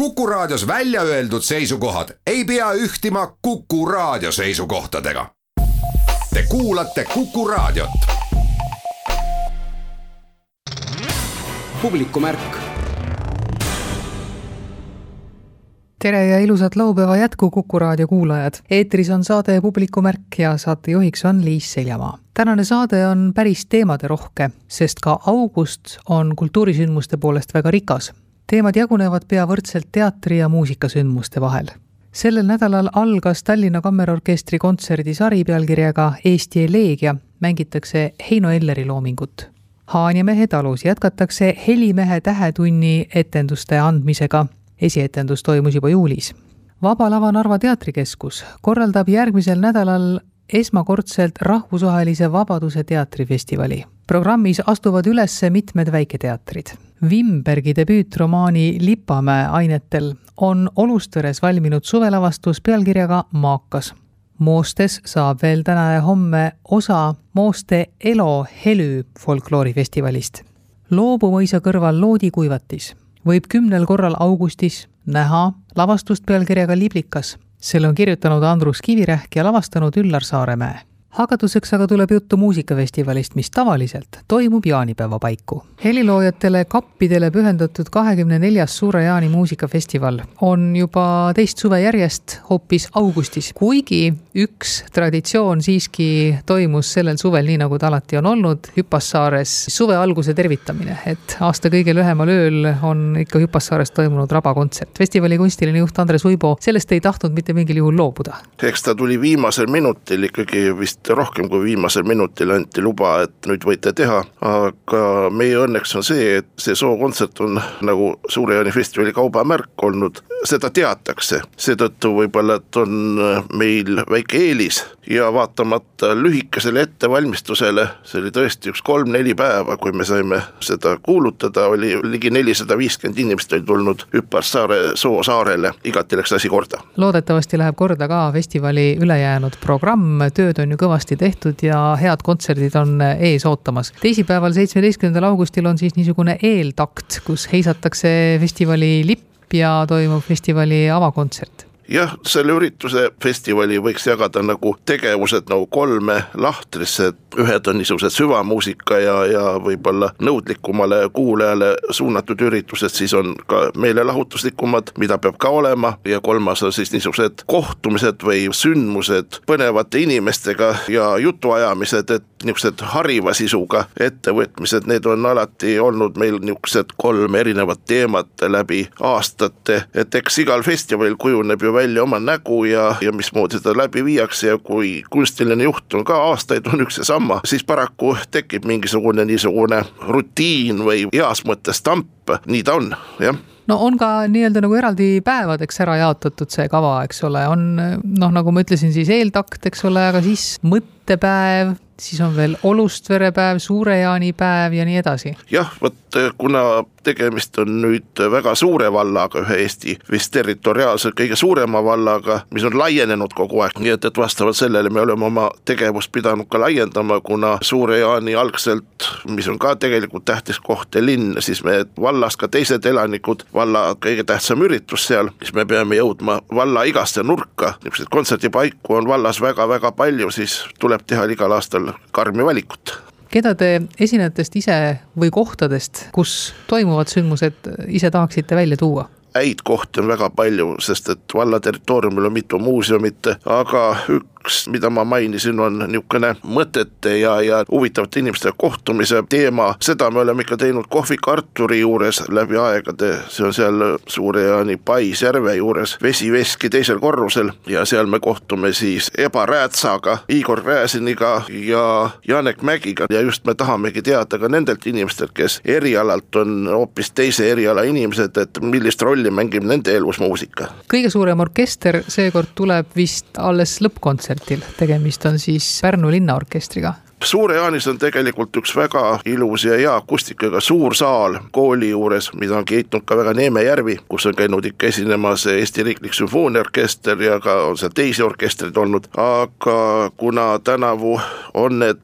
Kuku Raadios välja öeldud seisukohad ei pea ühtima Kuku Raadio seisukohtadega. Te kuulate Kuku Raadiot. publikumärk. tere ja ilusat laupäeva jätku Kuku raadio kuulajad. eetris on saade Publikumärk ja saatejuhiks on Liis Seljamaa. tänane saade on päris teemaderohke, sest ka august on kultuurisündmuste poolest väga rikas teemad jagunevad pea võrdselt teatri- ja muusikasündmuste vahel. sellel nädalal algas Tallinna Kammerorkestri kontserdisari pealkirjaga Eesti eleegia, mängitakse Heino Elleri loomingut. Haanjamehe talus jätkatakse Helimehe tähetunni etenduste andmisega. esietendus toimus juba juulis. Vaba Lava Narva Teatrikeskus korraldab järgmisel nädalal esmakordselt rahvusvahelise Vabaduse teatrifestivali. programmis astuvad üles mitmed väiketeatrid. Wimbergi debüütromaani Lipamäe ainetel on Olustvere valminud suvelavastus pealkirjaga Maakas. Moostes saab veel täna ja homme osa Mooste Elo Helü folkloorifestivalist. loobumõisa kõrval loodikuivatis võib kümnel korral augustis näha lavastust pealkirjaga Liblikas selle on kirjutanud Andrus Kivirähk ja lavastanud Üllar Saaremäe hakatuseks aga tuleb juttu muusikafestivalist, mis tavaliselt toimub jaanipäeva paiku. heliloojatele kappidele pühendatud kahekümne neljas Suure Jaani muusikafestival on juba teist suve järjest hoopis augustis, kuigi üks traditsioon siiski toimus sellel suvel, nii nagu ta alati on olnud, Hüpassaares suve alguse tervitamine, et aasta kõige lühemal ööl on ikka Hüpassaares toimunud rabakontsert. festivali kunstiline juht Andres Uibo sellest ei tahtnud mitte mingil juhul loobuda. eks ta tuli viimasel minutil ikkagi vist vist rohkem kui viimasel minutil anti luba, et nüüd võite teha, aga meie õnneks on see, et see sookontsert on nagu Suure Jaani festivali kaubamärk olnud, seda teatakse, seetõttu võib-olla, et on meil väike eelis ja vaatamata lühikesele ettevalmistusele, see oli tõesti üks kolm-neli päeva, kui me saime seda kuulutada, oli ligi nelisada viiskümmend inimest oli tulnud Hüpparsaare Soosaarele, igati läks asi korda. loodetavasti läheb korda ka festivali ülejäänud programm, tööd on ju kõvasti kõvasti tehtud ja head kontserdid on ees ootamas. teisipäeval, seitsmeteistkümnendal augustil on siis niisugune eeltakt, kus heisatakse festivali lipp ja toimub festivali avakontsert jah, selle ürituse festivali võiks jagada nagu tegevused nagu kolme lahtrisse, ühed on niisugused süvamuusika ja, ja võib-olla nõudlikumale kuulajale suunatud üritused, siis on ka meelelahutuslikumad, mida peab ka olema ja kolmas on siis niisugused kohtumised või sündmused põnevate inimestega ja jutuajamised, et niisugused hariva sisuga ettevõtmised, need on alati olnud meil niisugused kolm erinevat teemat läbi aastate, et eks igal festivalil kujuneb ju välja oma nägu ja, ja mismoodi seda läbi viiakse ja kui kunstiline juht on ka aastaid on üks ja sama, siis paraku tekib mingisugune niisugune rutiin või heas mõttes tamp, nii ta on, jah. No on ka nii-öelda nagu eraldi päevadeks ära jaotatud see kava, eks ole, on noh, nagu ma ütlesin, siis eeltakt, eks ole, aga siis mõttepäev, siis on veel Olustvere päev, Suure Jaani päev ja nii edasi. jah, vot kuna tegemist on nüüd väga suure vallaga, ühe Eesti vist territoriaalselt kõige suurema vallaga, mis on laienenud kogu aeg, nii et, et vastavalt sellele me oleme oma tegevust pidanud ka laiendama, kuna Suure-Jaani algselt, mis on ka tegelikult tähtis koht ja linn, siis me vallas ka teised elanikud, valla kõige tähtsam üritus seal, siis me peame jõudma valla igasse nurka, niisuguseid kontserdipaiku on vallas väga-väga palju, siis tuleb teha igal aastal karmi valikut keda te esinejatest ise või kohtadest, kus toimuvad sündmused, ise tahaksite välja tuua? häid kohti on väga palju, sest et valla territooriumil on mitu muuseumit, aga üks, mida ma mainisin, on niisugune mõtete ja, ja huvitavate inimestega kohtumise teema, seda me oleme ikka teinud kohvik Arturi juures läbi aegade, see on seal Suure-Jaani Pais järve juures, vesiveski teisel korrusel ja seal me kohtume siis Eba Räätsaga, Igor Gräziniga ja Janek Mägiga. Ja just me tahamegi teada ka nendelt inimestelt, kes erialalt on hoopis teise eriala inimesed, et millist rolli mängib nende elus muusika. kõige suurem orkester seekord tuleb vist alles lõppkontserdil kontserdil, tegemist on siis Pärnu linnaorkestriga. Suure-Jaanis on tegelikult üks väga ilus ja hea akustikaga suur saal kooli juures, mida on kiitnud ka väga Neeme Järvi, kus on käinud ikka esinemas Eesti Riiklik Sümfooniaorkester ja ka on seal teisi orkestreid olnud, aga kuna tänavu on need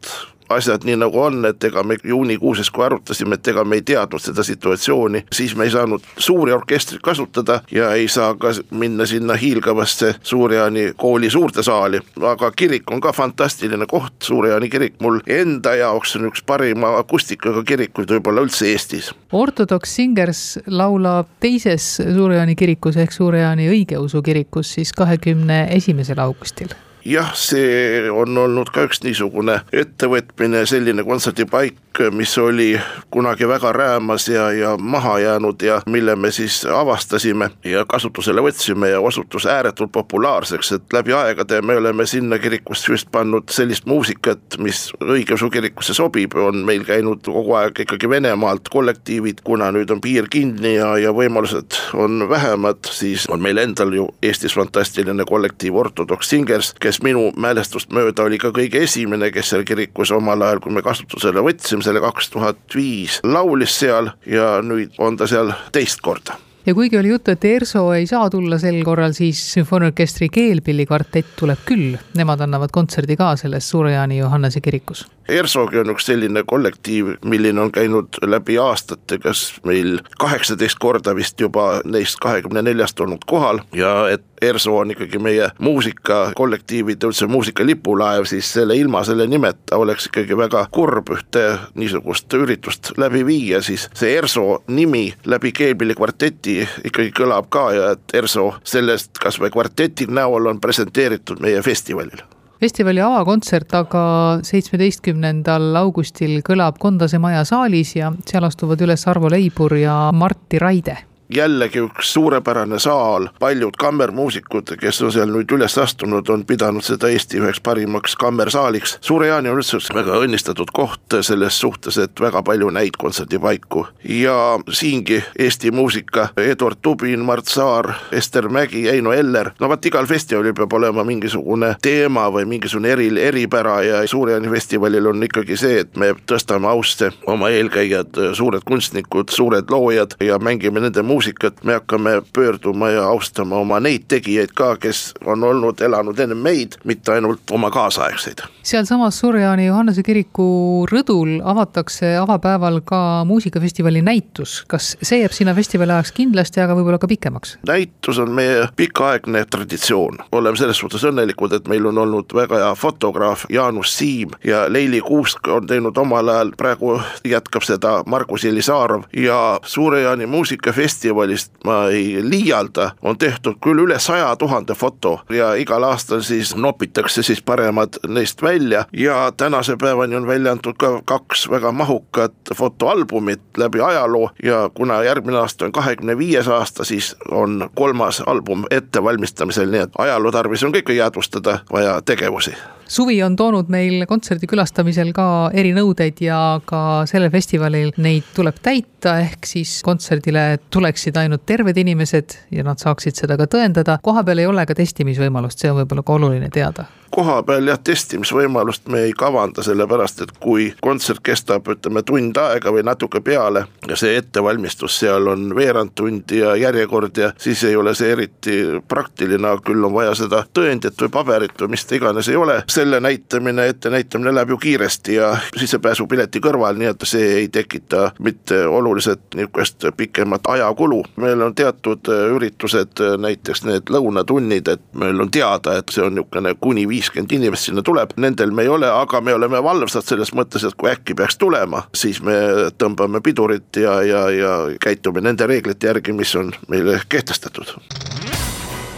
asjad nii nagu on, et ega me juunikuuses, kui arutasime, et ega me ei teadnud seda situatsiooni, siis me ei saanud suuri orkestreid kasutada ja ei saa ka minna sinna hiilgavasse Suur-Jaani kooli suurde saali, aga kirik on ka fantastiline koht, Suur-Jaani kirik mul enda jaoks on üks parima akustikaga kirikuid võib-olla üldse Eestis. ortodoks Singers laulab teises Suur-Jaani kirikus ehk Suur-Jaani õigeusu kirikus siis kahekümne esimesel augustil jah, see on olnud ka üks niisugune ettevõtmine, selline kontserdipaik, mis oli kunagi väga räämas ja, ja maha jäänud ja mille me siis avastasime ja kasutusele võtsime ja osutus ääretult populaarseks, et läbi aegade me oleme sinna kirikusse just pannud sellist muusikat, mis õigeusu kirikusse sobib, on meil käinud kogu aeg ikkagi Venemaalt kollektiivid, kuna nüüd on piir kinni ja, ja võimalused on vähemad, siis on meil endal ju Eestis fantastiline kollektiiv Ortodoks Singers, kes kes minu mälestust mööda oli ka kõige esimene, kes seal kirikus omal ajal, kui me kasutusele võtsime selle kaks tuhat viis, laulis seal ja nüüd on ta seal teist korda. Ja kuigi oli juttu, et ERSO ei saa tulla sel korral, siis sümfooniaorkestri keelpillikvartett tuleb küll, nemad annavad kontserdi ka selles Suure-Jaani Johannese kirikus ERSO-gi on üks selline kollektiiv, milline on käinud läbi aastate, kas meil kaheksateist korda vist juba neist kahekümne neljast olnud kohal ja et ERSO on ikkagi meie muusikakollektiivide, üldse muusika lipulaev, siis selle ilma selle nimeta oleks ikkagi väga kurb ühte niisugust üritust läbi viia, siis see ERSO nimi läbi Keelpilli kvarteti ikkagi kõlab ka ja et ERSO sellest kas või kvarteti näol on presenteeritud meie festivalil festivali avakontsert aga seitsmeteistkümnendal augustil kõlab Kondase maja saalis ja seal astuvad üles Arvo Leibur ja Martti Raide jällegi üks suurepärane saal, paljud kammermuusikud, kes on seal nüüd üles astunud, on pidanud seda Eesti üheks parimaks kammersaaliks. Suure-Jaani on üldse väga õnnistatud koht selles suhtes, et väga palju näid kontserdipaiku ja siingi Eesti muusika, Eduard Tubin, Mart Saar, Ester Mägi, Eino Eller, no vot igal festivalil peab olema mingisugune teema või mingisugune eri, eripära ja Suure-Jaani festivalil on ikkagi see, et me tõstame ausse oma eelkäijad, suured kunstnikud, suured loojad ja mängime nende muusikat muusikat, me hakkame pöörduma ja austama oma neid tegijaid ka, kes on olnud, elanud enne meid, mitte ainult oma kaasaegseid. sealsamas Surjaani Johannese kiriku rõdul avatakse avapäeval ka muusikafestivali näitus, kas see jääb sinna festivali ajaks kindlasti, aga võib-olla ka pikemaks? näitus on meie pikaaegne traditsioon, oleme selles suhtes õnnelikud, et meil on olnud väga hea fotograaf Jaanus Siim ja Leili Kuusk on teinud omal ajal, praegu jätkab seda Margus Jelisarov ja Suure-Jaani muusikafestival festivalist, ma ei liialda, on tehtud küll üle saja tuhande foto ja igal aastal siis nopitakse siis paremad neist välja ja tänase päevani on välja antud ka kaks väga mahukat fotoalbumit läbi ajaloo ja kuna järgmine aasta on kahekümne viies aasta, siis on kolmas album ettevalmistamisel, nii et ajaloo tarvis on ka ikka jäädvustada vaja tegevusi suvi on toonud meil kontserdi külastamisel ka erinõudeid ja ka sellel festivalil neid tuleb täita, ehk siis kontserdile tuleksid ainult terved inimesed ja nad saaksid seda ka tõendada. kohapeal ei ole ka testimisvõimalust, see on võib-olla ka oluline teada koha peal jah, testimisvõimalust me ei kavanda, sellepärast et kui kontsert kestab, ütleme tund aega või natuke peale ja see ettevalmistus seal on veerand tundi ja järjekord ja siis ei ole see eriti praktiline, küll on vaja seda tõendit või paberit või mis ta iganes ei ole. Selle näitamine, ettenäitamine läheb ju kiiresti ja sissepääsupileti kõrval, nii et see ei tekita mitte oluliselt niisugust pikemat ajakulu. meil on teatud üritused, näiteks need lõunatunnid, et meil on teada, et see on niisugune kuni viis viiskümmend inimest sinna tuleb, nendel me ei ole, aga me oleme valvsad selles mõttes, et kui äkki peaks tulema, siis me tõmbame pidurit ja, ja, ja käitume nende reeglite järgi, mis on meile kehtestatud.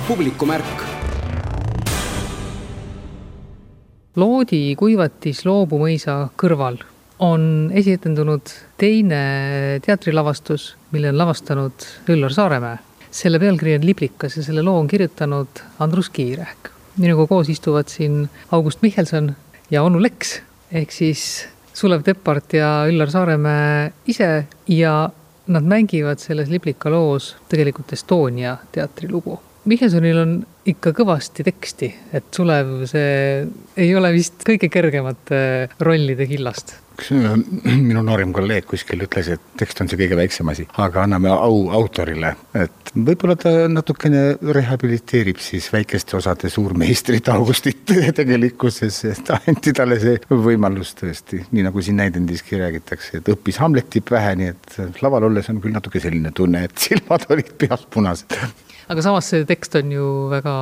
publikumärk Loodi kuivatis Loobu mõisa kõrval on esitendunud teine teatrilavastus, mille on lavastanud Üllar Saaremäe. selle pealkiri on Liblikas ja selle loo on kirjutanud Andrus Kiirehk minuga koos istuvad siin August Michelson ja onu Leks ehk siis Sulev Teppart ja Üllar Saaremäe ise ja nad mängivad selles Liblika loos tegelikult Estonia teatri lugu. Michelsonil on ikka kõvasti teksti, et Sulev, see ei ole vist kõige kergemate rollide killast. Üks äh, minu noorem kolleeg kuskil ütles, et tekst on see kõige väiksem asi, aga anname au autorile, et võib-olla ta natukene rehabiliteerib siis väikeste osade suurmeistrit Augustit tegelikkuses, et anti talle see võimalus tõesti, nii nagu siin näidendiski räägitakse, et õppis Hamleti pähe, nii et laval olles on küll natuke selline tunne, et silmad olid peas punased aga samas see tekst on ju väga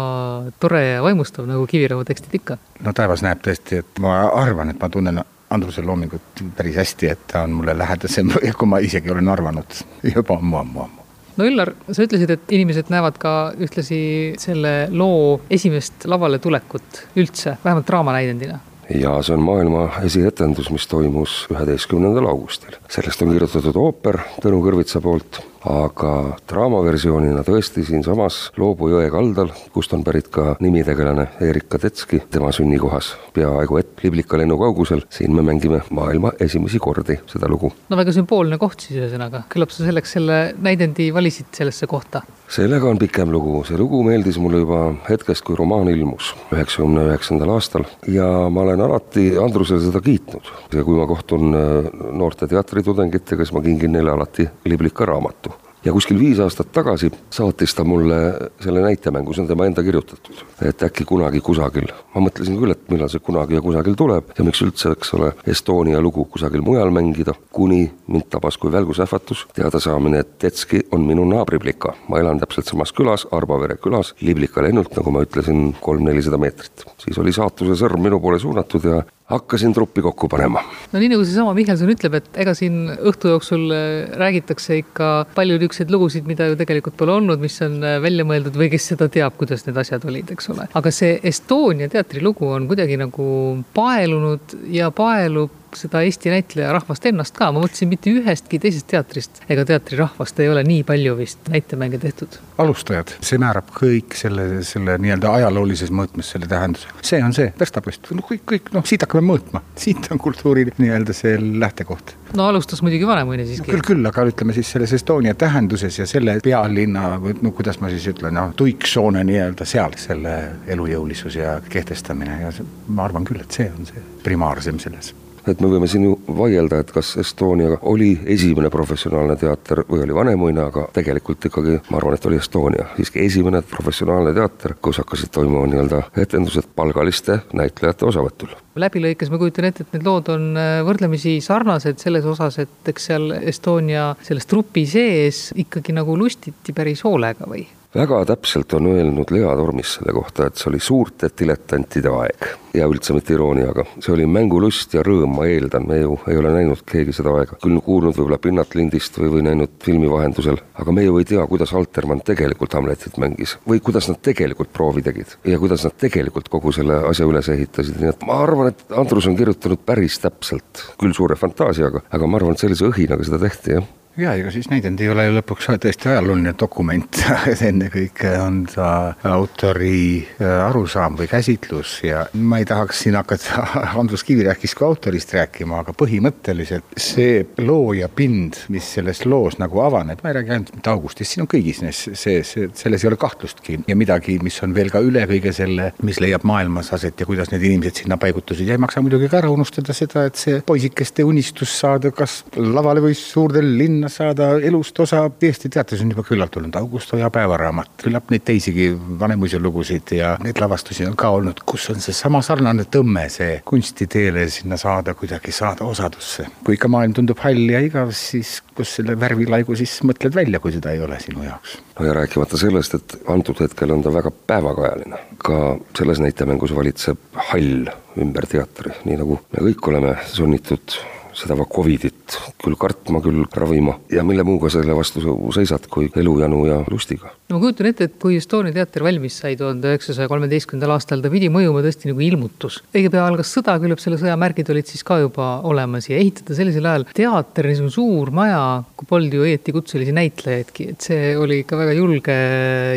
tore ja vaimustav, nagu Kiviräu tekstid ikka. no taevas näeb tõesti, et ma arvan, et ma tunnen Andruse loomingut päris hästi, et ta on mulle lähedasem, kui ma isegi olen arvanud juba ammu-ammu-ammu no Üllar, sa ütlesid, et inimesed näevad ka ühtlasi selle loo esimest lavale tulekut üldse, vähemalt draamanäidendina ja see on maailma esietendus, mis toimus üheteistkümnendal augustil. sellest on kirjutatud ooper Tõnu Kõrvitsa poolt aga draamaversioonina tõesti siinsamas Loobu jõe kaldal, kust on pärit ka nimitegelane Erik Kadetski, tema sünnikohas, peaaegu et Liblika lennu kaugusel, siin me mängime maailma esimesi kordi seda lugu. no väga sümboolne koht siis ühesõnaga, küllap sa selleks selle näidendi valisid sellesse kohta? sellega on pikem lugu, see lugu meeldis mulle juba hetkest, kui romaan ilmus üheksakümne üheksandal aastal ja ma olen alati Andrusele seda kiitnud. ja kui ma kohtun äh, noorte teatritudengitega, siis ma kingin neile alati Liblika raamatu ja kuskil viis aastat tagasi saatis ta mulle selle näitemängu, see on tema enda kirjutatud, et äkki kunagi kusagil. ma mõtlesin küll, et millal see kunagi ja kusagil tuleb ja miks üldse, eks ole, Estonia lugu kusagil mujal mängida, kuni mind tabas kui välgusähvatus teadasaamine, et Tetski on minu naabriplika. ma elan täpselt samas külas, Arbavere külas, Liblika lennult, nagu ma ütlesin, kolm-nelisada meetrit. siis oli saatuse sõrm minu poole suunatud ja hakkasin truppi kokku panema. no nii nagu seesama Mihkelson ütleb, et ega siin õhtu jooksul äh, räägitakse ikka palju niisuguseid lugusid, mida ju tegelikult pole olnud, mis on äh, välja mõeldud või kes seda teab, kuidas need asjad olid, eks ole. aga see Estonia teatri lugu on kuidagi nagu paelunud ja paelub seda Eesti näitleja rahvast ennast ka, ma mõtlesin mitte ühestki teisest teatrist ega teatrirahvast ei ole nii palju vist näitemänge tehtud. alustajad, see määrab kõik selle, selle nii-öelda ajaloolises mõõtmes selle tähenduse. see on see verstapost, no kõik, kõik noh, siit hakkame mõõtma, siit on kultuuri nii-öelda see lähtekoht. no alustas muidugi Vanemuine siiski no,. küll, küll, aga ütleme siis selles Estonia tähenduses ja selle pealinna või no kuidas ma siis ütlen, noh tuiksoone nii-öelda seal selle elujõulisus ja kehtestamine ja see, ma arvan küll, et see on see primaarsem selles et me võime siin ju vaielda, et kas Estonia oli esimene professionaalne teater või oli Vanemuine, aga tegelikult ikkagi ma arvan, et oli Estonia siiski esimene professionaalne teater, kus hakkasid toimuma nii-öelda etendused palgaliste näitlejate osavõtul läbilõikes ma kujutan ette, et need lood on äh, võrdlemisi sarnased selles osas, et eks seal Estonia selles trupi sees ikkagi nagu lustiti päris hoolega või? Väga täpselt on öelnud Lea Tormis selle kohta, et see oli suurte diletantide aeg. Ja üldse mitte irooniaga, see oli mängulust ja rõõm, ma eeldan, me ju ei ole näinud keegi seda aega, küll kuulnud võib-olla pinnatlindist või, või näinud filmi vahendusel, aga me ju ei tea, kuidas Altermann tegelikult Hamletit mängis. Või kuidas nad tegelikult proovi tegid. Ja kuidas nad tegelikult kogu selle asja üles ehitasid, nii et ma arvan, et Andrus on kirjutanud päris täpselt, küll suure fantaasiaga, aga ma arvan, et sellise õhinaga seda tehti, jah ja ega siis näidend ei ole ju lõpuks tõesti ajalooline dokument. Ennekõike on ta autori äh, arusaam või käsitlus ja ma ei tahaks siin hakata Andrus Kivirähkist kui autorist rääkima, aga põhimõtteliselt see loo ja pind, mis selles loos nagu avaneb, ma ei räägi ainult mitte Augustist, siin on kõigis neis sees, selles ei ole kahtlustki. Ja midagi, mis on veel ka üle kõige selle, mis leiab maailmas aset ja kuidas need inimesed sinna paigutusid. Ja ei maksa muidugi ka ära unustada seda, et see poisikeste unistus saada kas lavale või suurde linna sinna saada elust osa, Eesti teatris on juba küllalt olnud August Oja päevaraamat, küllap neid teisigi Vanemuise lugusid ja neid lavastusi on ka olnud, kus on seesama sarnane tõmme, see kunstiteele sinna saada, kuidagi saada osadusse. kui ikka maailm tundub hall ja igav, siis kus selle värvilaigu siis mõtled välja, kui seda ei ole sinu jaoks? no ja rääkimata sellest, et antud hetkel on ta väga päevakajaline, ka selles näitemängus valitseb hall ümber teatri, nii nagu me kõik oleme sunnitud seda Covidit küll kartma, küll ravima. Ja mille muuga selle vastu seisad, kui elujanu ja lustiga. no ma kujutan ette, et kui Estonia teater valmis sai tuhande üheksasaja kolmeteistkümnendal aastal, ta pidi mõjuma tõesti nagu ilmutus. õige pea algas sõda, küllap selle sõja märgid olid siis ka juba olemas. Ja ehitada sellisel ajal teater, niisugune suur maja, kui polnud ju õieti kutselisi näitlejaidki, et see oli ikka väga julge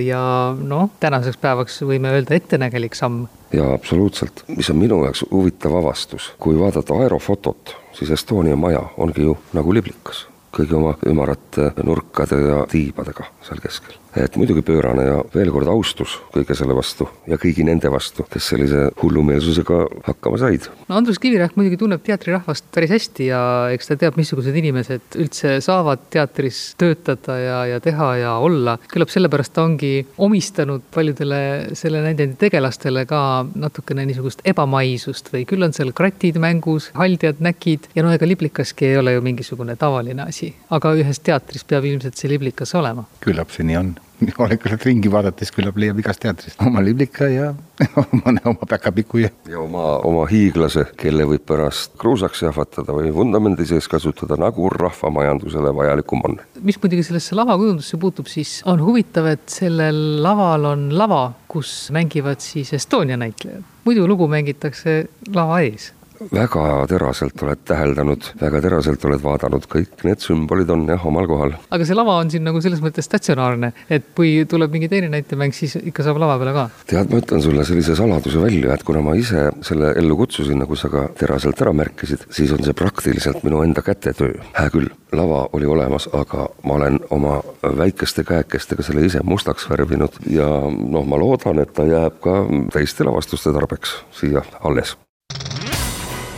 ja noh, tänaseks päevaks võime öelda ettenägelik samm. Jaa, absoluutselt, mis on minu jaoks huvitav avastus, kui vaadata aerofotot siis Estonia maja ongi ju nagu liblikas, kõigi oma ümarate nurkade ja tiibadega seal keskel et muidugi pöörane ja veel kord austus kõige selle vastu ja kõigi nende vastu, kes sellise hullumeelsusega hakkama said. no Andrus Kivirähk muidugi tunneb teatrirahvast päris hästi ja eks ta teab, missugused inimesed üldse saavad teatris töötada ja, ja teha ja olla. küllap sellepärast ta ongi omistanud paljudele selle näidendi tegelastele ka natukene niisugust ebamaisust või küll on seal kratid mängus, haldjad, näkid ja no ega liblikaski ei ole ju mingisugune tavaline asi, aga ühes teatris peab ilmselt see liblikas olema. küllap see nii on hoolekalt ringi vaadates küllap leiab igast teatrist oma liblika ja mõne oma päkapiku ja. ja oma, oma hiiglase, kelle võib pärast kruusaks jahvatada või vundamendi sees kasutada, nagu rahvamajandusele vajalikum on. mis muidugi sellesse lavakujundusse puutub, siis on huvitav, et sellel laval on lava, kus mängivad siis Estonia näitlejad. muidu lugu mängitakse lava ees väga teraselt oled täheldanud, väga teraselt oled vaadanud, kõik need sümbolid on jah, omal kohal. aga see lava on siin nagu selles mõttes statsionaarne, et kui tuleb mingi teine näitemäng, siis ikka saab lava peale ka? tead, ma ütlen sulle sellise saladuse välja, et kuna ma ise selle ellu kutsusin, nagu sa ka teraselt ära märkisid, siis on see praktiliselt minu enda kätetöö. hää küll, lava oli olemas, aga ma olen oma väikeste käekestega selle ise mustaks värvinud ja noh, ma loodan, et ta jääb ka teiste lavastuste tarbeks siia alles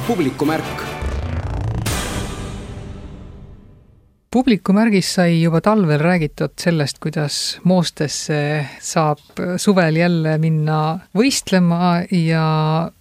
publikumärk. publikumärgis sai juba talvel räägitud sellest, kuidas Moostesse saab suvel jälle minna võistlema ja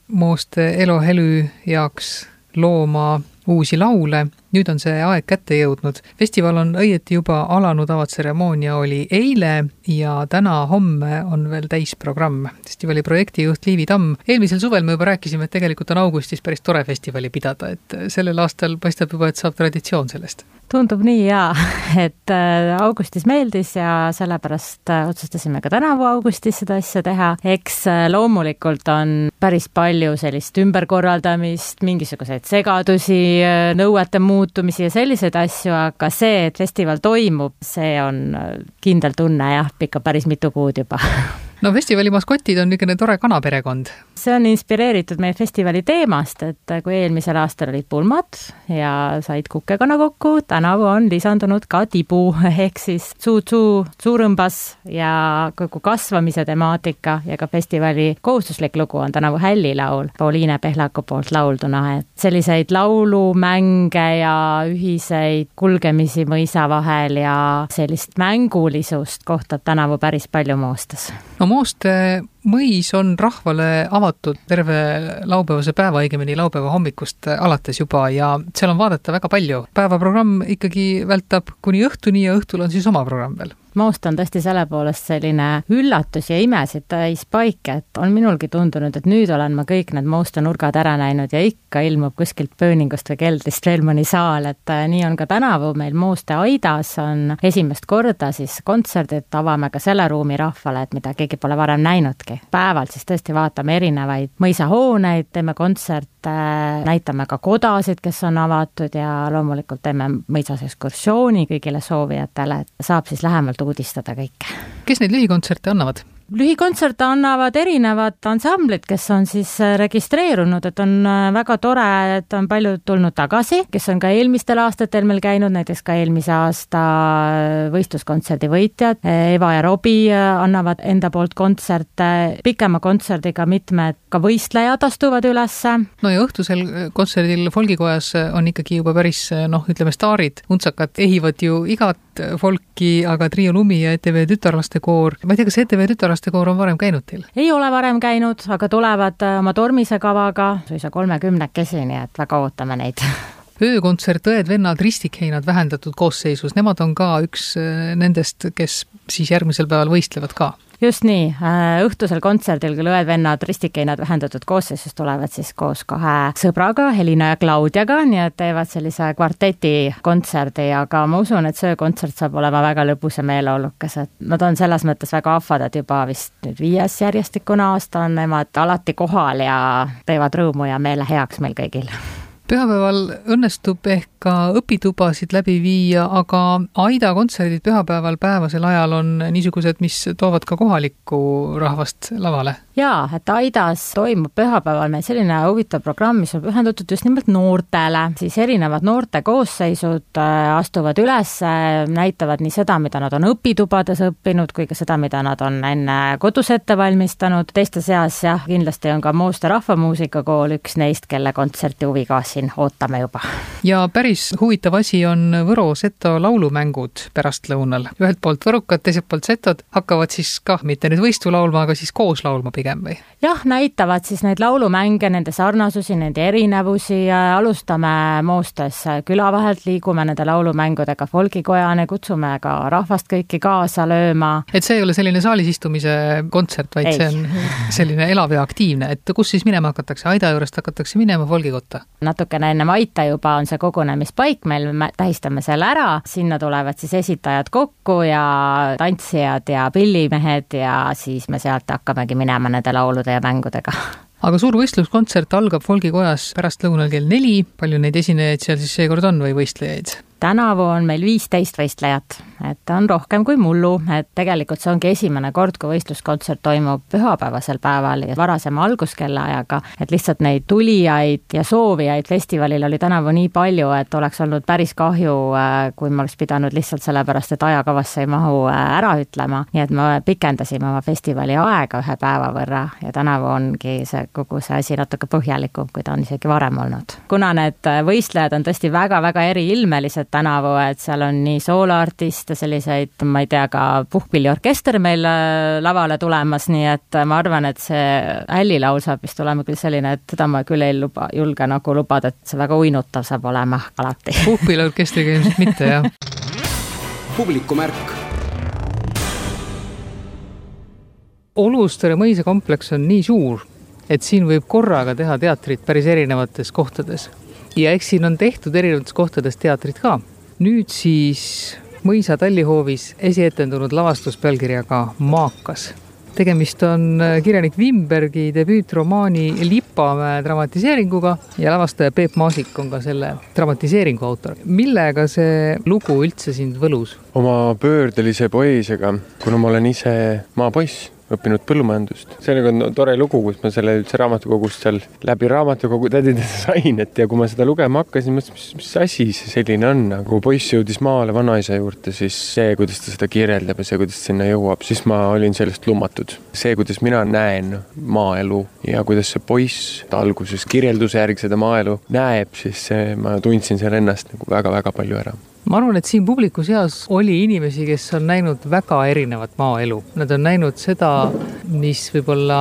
Mooste eluhelü jaoks looma uusi laule. Nüüd on see aeg kätte jõudnud. festival on õieti juba alanud, avatseremoonia oli eile ja täna-homme on veel täisprogramm. festivali projektijuht Liivi Tamm, eelmisel suvel me juba rääkisime, et tegelikult on augustis päris tore festivali pidada, et sellel aastal paistab juba, et saab traditsioon sellest tundub nii jaa, et äh, augustis meeldis ja sellepärast äh, otsustasime ka tänavu augustis seda asja teha. eks äh, loomulikult on päris palju sellist ümberkorraldamist, mingisuguseid segadusi, nõuete muutumisi ja selliseid asju, aga see, et festival toimub, see on kindel tunne jah, ikka päris mitu kuud juba no festivali maskotid on niisugune tore kanaperekond. See on inspireeritud meie festivali teemast, et kui eelmisel aastal olid pulmad ja said kukekana kokku, tänavu on lisandunud ka tibu ehk siis Tsuu-Tsuu suurõmbas ja kogu kasvamise temaatika ja ka festivali kohustuslik lugu on tänavu Hällilaul Pauliine Pehlaku poolt laulduna, et selliseid laulumänge ja ühiseid kulgemisi mõisa vahel ja sellist mängulisust kohtab tänavu päris palju Moostes. no Mooste mõis on rahvale avatud terve laupäevase päeva, õigemini laupäeva hommikust alates juba ja seal on vaadata väga palju. päevaprogramm ikkagi vältab kuni õhtuni ja õhtul on siis oma programm veel Moost on tõesti selle poolest selline üllatus ja imesid täis paik, et on minulgi tundunud, et nüüd olen ma kõik need Moosta nurgad ära näinud ja ikka ilmub kuskilt pööningust või keldrist veel mõni saal, et äh, nii on ka tänavu meil Mooste aidas on esimest korda siis kontserdid, avame ka selle ruumi rahvale, et mida keegi pole varem näinudki. päeval siis tõesti vaatame erinevaid mõisahooneid, teeme kontserte, näitame ka kodasid, kes on avatud ja loomulikult teeme mõisas ekskursiooni kõigile soovijatele, et saab siis lähemalt uudistada kõike. kes neid lühikontserte annavad? Lühikontserte annavad erinevad ansamblid, kes on siis äh, registreerunud, et on äh, väga tore, et on paljud tulnud tagasi, kes on ka eelmistel aastatel meil käinud, näiteks ka eelmise aasta äh, võistluskontserdi võitjad, Eva ja Robbie annavad enda poolt kontserte, pikema kontserdiga mitmed ka võistlejad astuvad ülesse. no ja õhtusel kontserdil Folgikojas on ikkagi juba päris noh, ütleme staarid, untsakad ehivad ju igat folki, aga Trio Lumi ja ETV Tütarlastekoor, ma ei tea, kas ETV Tütarlastekoor on varem käinud teil? ei ole varem käinud, aga tulevad äh, oma tormise kavaga suisa kolmekümnekesi, nii et väga ootame neid öökontsert Õed-vennad Ristikheinad vähendatud koosseisus, nemad on ka üks äh, nendest, kes siis järgmisel päeval võistlevad ka just nii, äh, õhtusel kontserdil küll õed-vennad ristikeinad vähendatud koosseisus tulevad siis koos kahe sõbraga, Helina ja Claudiaga, nii et teevad sellise kvarteti kontserdi, aga ma usun, et see kontsert saab olema väga lõbus ja meeleolukas, et nad on selles mõttes väga ahvad, et juba vist nüüd viies järjestikune aasta on nemad alati kohal ja teevad rõõmu ja meele heaks meil kõigil pühapäeval õnnestub ehk ka õpitubasid läbi viia, aga Aida kontserdid pühapäeval päevasel ajal on niisugused, mis toovad ka kohalikku rahvast lavale? jaa, et Aidas toimub pühapäeval meil selline huvitav programm, mis on pühendatud just nimelt noortele, siis erinevad noorte koosseisud äh, astuvad üles, näitavad nii seda, mida nad on õpitubades õppinud, kui ka seda, mida nad on enne kodus ette valmistanud, teiste seas jah, kindlasti on ka Mooste Rahvamuusikakool üks neist, kelle kontserti huviga siin ootame juba. ja päris huvitav asi on Võro-Seto laulumängud pärastlõunal, ühelt poolt võrukad, teiselt poolt setod hakkavad siis kah mitte nüüd võistu laulma, aga siis koos laulma pigem või? jah, näitavad siis neid laulumänge, nende sarnasusi, nende erinevusi, alustame Moostes küla vahelt, liigume nende laulumängudega folgikojani, kutsume ka rahvast kõiki kaasa lööma. et see ei ole selline saalis istumise kontsert, vaid ei. see on selline elav ja aktiivne, et kus siis minema hakatakse, Aida juurest hakatakse minema folgikotta? Natukene enne Aita juba on see kogunemispaik, meil me tähistame selle ära, sinna tulevad siis esitajad kokku ja tantsijad ja pillimehed ja siis me sealt hakkamegi minema nende laulude ja mängudega aga suur võistluskontsert algab folgikojas pärastlõunal kell neli, palju neid esinejaid seal siis seekord on või võistlejaid? Tänavu on meil viisteist võistlejat, et on rohkem kui mullu, et tegelikult see ongi esimene kord, kui võistluskontsert toimub pühapäevasel päeval ja varasema alguskellaajaga, et lihtsalt neid tulijaid ja soovijaid festivalil oli tänavu nii palju, et oleks olnud päris kahju, äh, kui me oleks pidanud lihtsalt sellepärast, et ajakavasse ei mahu äh, ära ütlema, nii et me pikendasime oma festivali aega ühe päeva võrra ja tänavu ongi see, kogu see asi natuke põhjalikum, kui ta on isegi varem olnud. kuna need äh, võistlejad on tõesti väga-väga eriilmelised, tänavu, et seal on nii sooloartiste, selliseid, ma ei tea, ka puhkpilliorkester meil äh, lavale tulemas, nii et äh, ma arvan, et see hällilaul saab vist olema küll selline, et seda ma küll ei luba, julge nagu lubada, et see väga uinutav saab olema alati. puhkpilliorkestriga ilmselt mitte, jah. publikumärk Olustere mõisakompleks on nii suur, et siin võib korraga teha teatrit päris erinevates kohtades ja eks siin on tehtud erinevates kohtades teatrit ka. nüüd siis mõisa tallihoovis esietendunud lavastus pealkirjaga Maakas. tegemist on äh, kirjanik Wimbergi debüütromaani Lipamäe dramatiseeringuga ja lavastaja Peep Maasik on ka selle dramatiseeringu autor. millega see lugu üldse sind võlus? oma pöördelise poeesiaga, kuna ma olen ise maapoiss õppinud põllumajandust. sellega on tore lugu, kus ma selle üldse raamatukogust seal läbi raamatukogu tädida sain, et ja kui ma seda lugema hakkasin, mõtlesin, mis, mis asi see selline on, nagu poiss jõudis maale vanaisa juurde, siis see, kuidas ta seda kirjeldab ja see, kuidas sinna jõuab, siis ma olin sellest lummatud. see, kuidas mina näen maaelu ja kuidas see poiss alguses kirjelduse järgi seda maaelu näeb, siis see, ma tundsin seal ennast nagu väga-väga palju ära ma arvan, et siin publiku seas oli inimesi, kes on näinud väga erinevat maaelu. Nad on näinud seda, mis võib-olla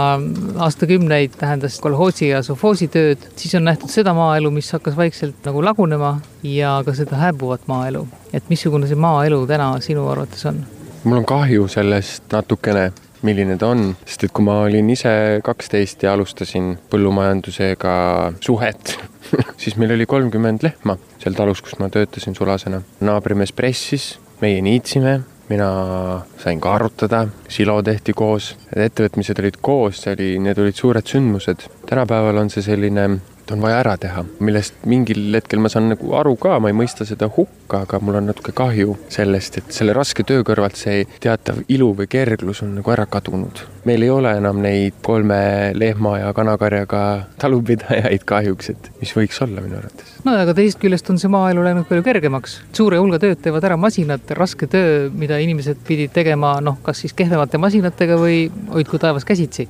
aastakümneid tähendas kolhoosi ja sovhoosi tööd, siis on nähtud seda maaelu, mis hakkas vaikselt nagu lagunema ja ka seda hääbuvat maaelu. et missugune see maaelu täna sinu arvates on? mul on kahju sellest natukene milline ta on, sest et kui ma olin ise kaksteist ja alustasin põllumajandusega suhet siis meil oli kolmkümmend lehma seal talus, kus ma töötasin sulasena. naabrimees pressis, meie niitsime, mina sain karutada, silo tehti koos, ettevõtmised olid koos, see oli, need olid suured sündmused. tänapäeval on see selline on vaja ära teha, millest mingil hetkel ma saan nagu aru ka, ma ei mõista seda hukka, aga mul on natuke kahju sellest, et selle raske töö kõrvalt see teatav ilu või kerglus on nagu ära kadunud. meil ei ole enam neid kolme lehma ja kanakarjaga talupidajaid kahjuks, et mis võiks olla minu arvates. no aga teisest küljest on see maaelu läinud palju kergemaks, suure hulga tööd teevad ära masinad, raske töö, mida inimesed pidid tegema noh, kas siis kehvemate masinatega või hoidku taevas käsitsi.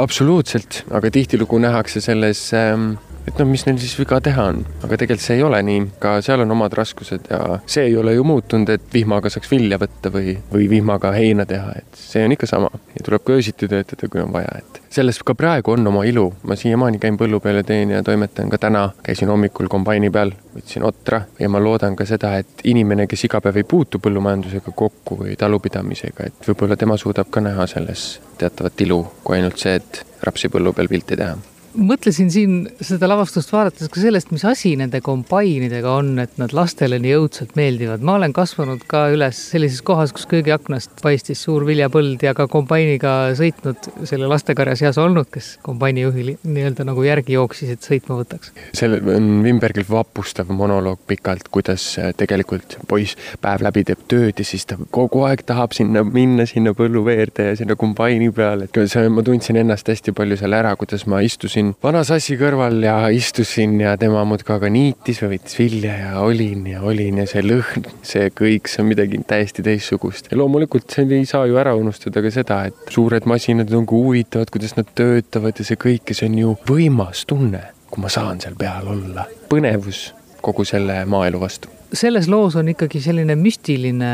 absoluutselt, aga tihtilugu nähakse selles ähm, et no mis neil siis viga teha on, aga tegelikult see ei ole nii, ka seal on omad raskused ja see ei ole ju muutunud, et vihmaga saaks vilja võtta või, või vihmaga heina teha, et see on ikka sama. Ja tuleb ka öösiti töötada, kui on vaja, et selles ka praegu on oma ilu, ma siiamaani käin põllu peal ja teen ja toimetan ka täna, käisin hommikul kombaini peal, võtsin otra. Ja ma loodan ka seda, et inimene, kes iga päev ei puutu põllumajandusega kokku või talupidamisega, et võib-olla tema suudab ka näha selles teatavat ilu, kui ainult see, et rapsi põllu peal pilti teha mõtlesin siin seda lavastust vaadates ka sellest, mis asi nende kombainidega on, et nad lastele nii õudselt meeldivad. ma olen kasvanud ka üles sellises kohas, kus köögiaknast paistis suur viljapõld ja ka kombainiga sõitnud selle lastekarja seas olnud, kes kombaini juhil nii-öelda nagu järgi jooksis, et sõitma võtaks. sellel on Wimbergil vapustav monoloog pikalt, kuidas tegelikult poiss päev läbi teeb tööd ja siis ta kogu aeg tahab sinna minna, sinna põlluveerde ja sinna kombaini peale, et see, ma tundsin ennast hästi palju seal ära, kuidas ma istusin vana sassi kõrval ja istusin ja tema muudkui aga niitis või võttis vilja ja olin ja olin ja see lõhn, see kõik, see on midagi täiesti teistsugust. ja loomulikult see ei saa ju ära unustada ka seda, et suured masinad on ka huvitavad, kuidas nad töötavad ja see kõik ja see on ju võimas tunne, kui ma saan seal peal olla. põnevus kogu selle maaelu vastu selles loos on ikkagi selline müstiline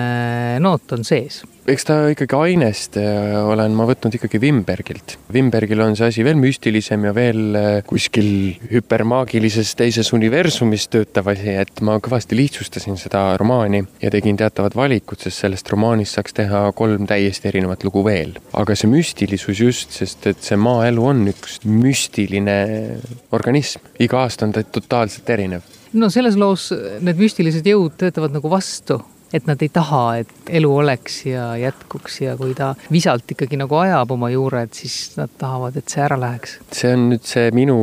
noot on sees. eks ta ikkagi ainest äh, olen ma võtnud ikkagi Wimbergilt. Wimbergil on see asi veel müstilisem ja veel äh, kuskil hüpermaagilises teises universumis töötav asi, et ma kõvasti lihtsustasin seda romaani ja tegin teatavad valikud, sest sellest romaanist saaks teha kolm täiesti erinevat lugu veel. aga see müstilisus just, sest et see maaelu on üks müstiline organism, iga aasta on ta totaalselt erinev no selles loos need müstilised jõud töötavad nagu vastu et nad ei taha, et elu oleks ja jätkuks ja kui ta visalt ikkagi nagu ajab oma juured, siis nad tahavad, et see ära läheks. see on nüüd see minu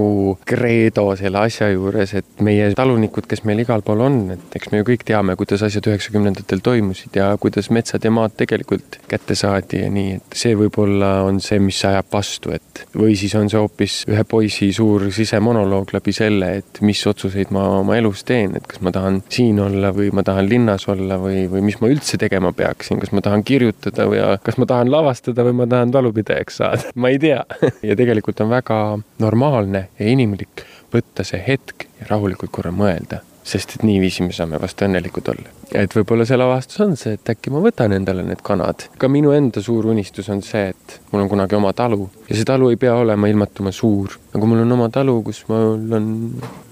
kreedo selle asja juures, et meie talunikud, kes meil igal pool on, et eks me ju kõik teame, kuidas asjad üheksakümnendatel toimusid ja kuidas metsad ja maad tegelikult kätte saadi ja nii, et see võib-olla on see, mis ajab vastu, et või siis on see hoopis ühe poisi suur sisemonoloog läbi selle, et mis otsuseid ma oma elus teen, et kas ma tahan siin olla või ma tahan linnas olla või või, või mis ma üldse tegema peaksin, kas ma tahan kirjutada või kas ma tahan lavastada või ma tahan talupidajaks saada, ma ei tea ja tegelikult on väga normaalne ja inimlik võtta see hetk ja rahulikult korra mõelda, sest et niiviisi me saame vast õnnelikud olla. et võib-olla see lavastus on see, et äkki ma võtan endale need kanad. ka minu enda suur unistus on see, et mul on kunagi oma talu ja see talu ei pea olema ilmatuma suur, aga mul on oma talu, kus mul on,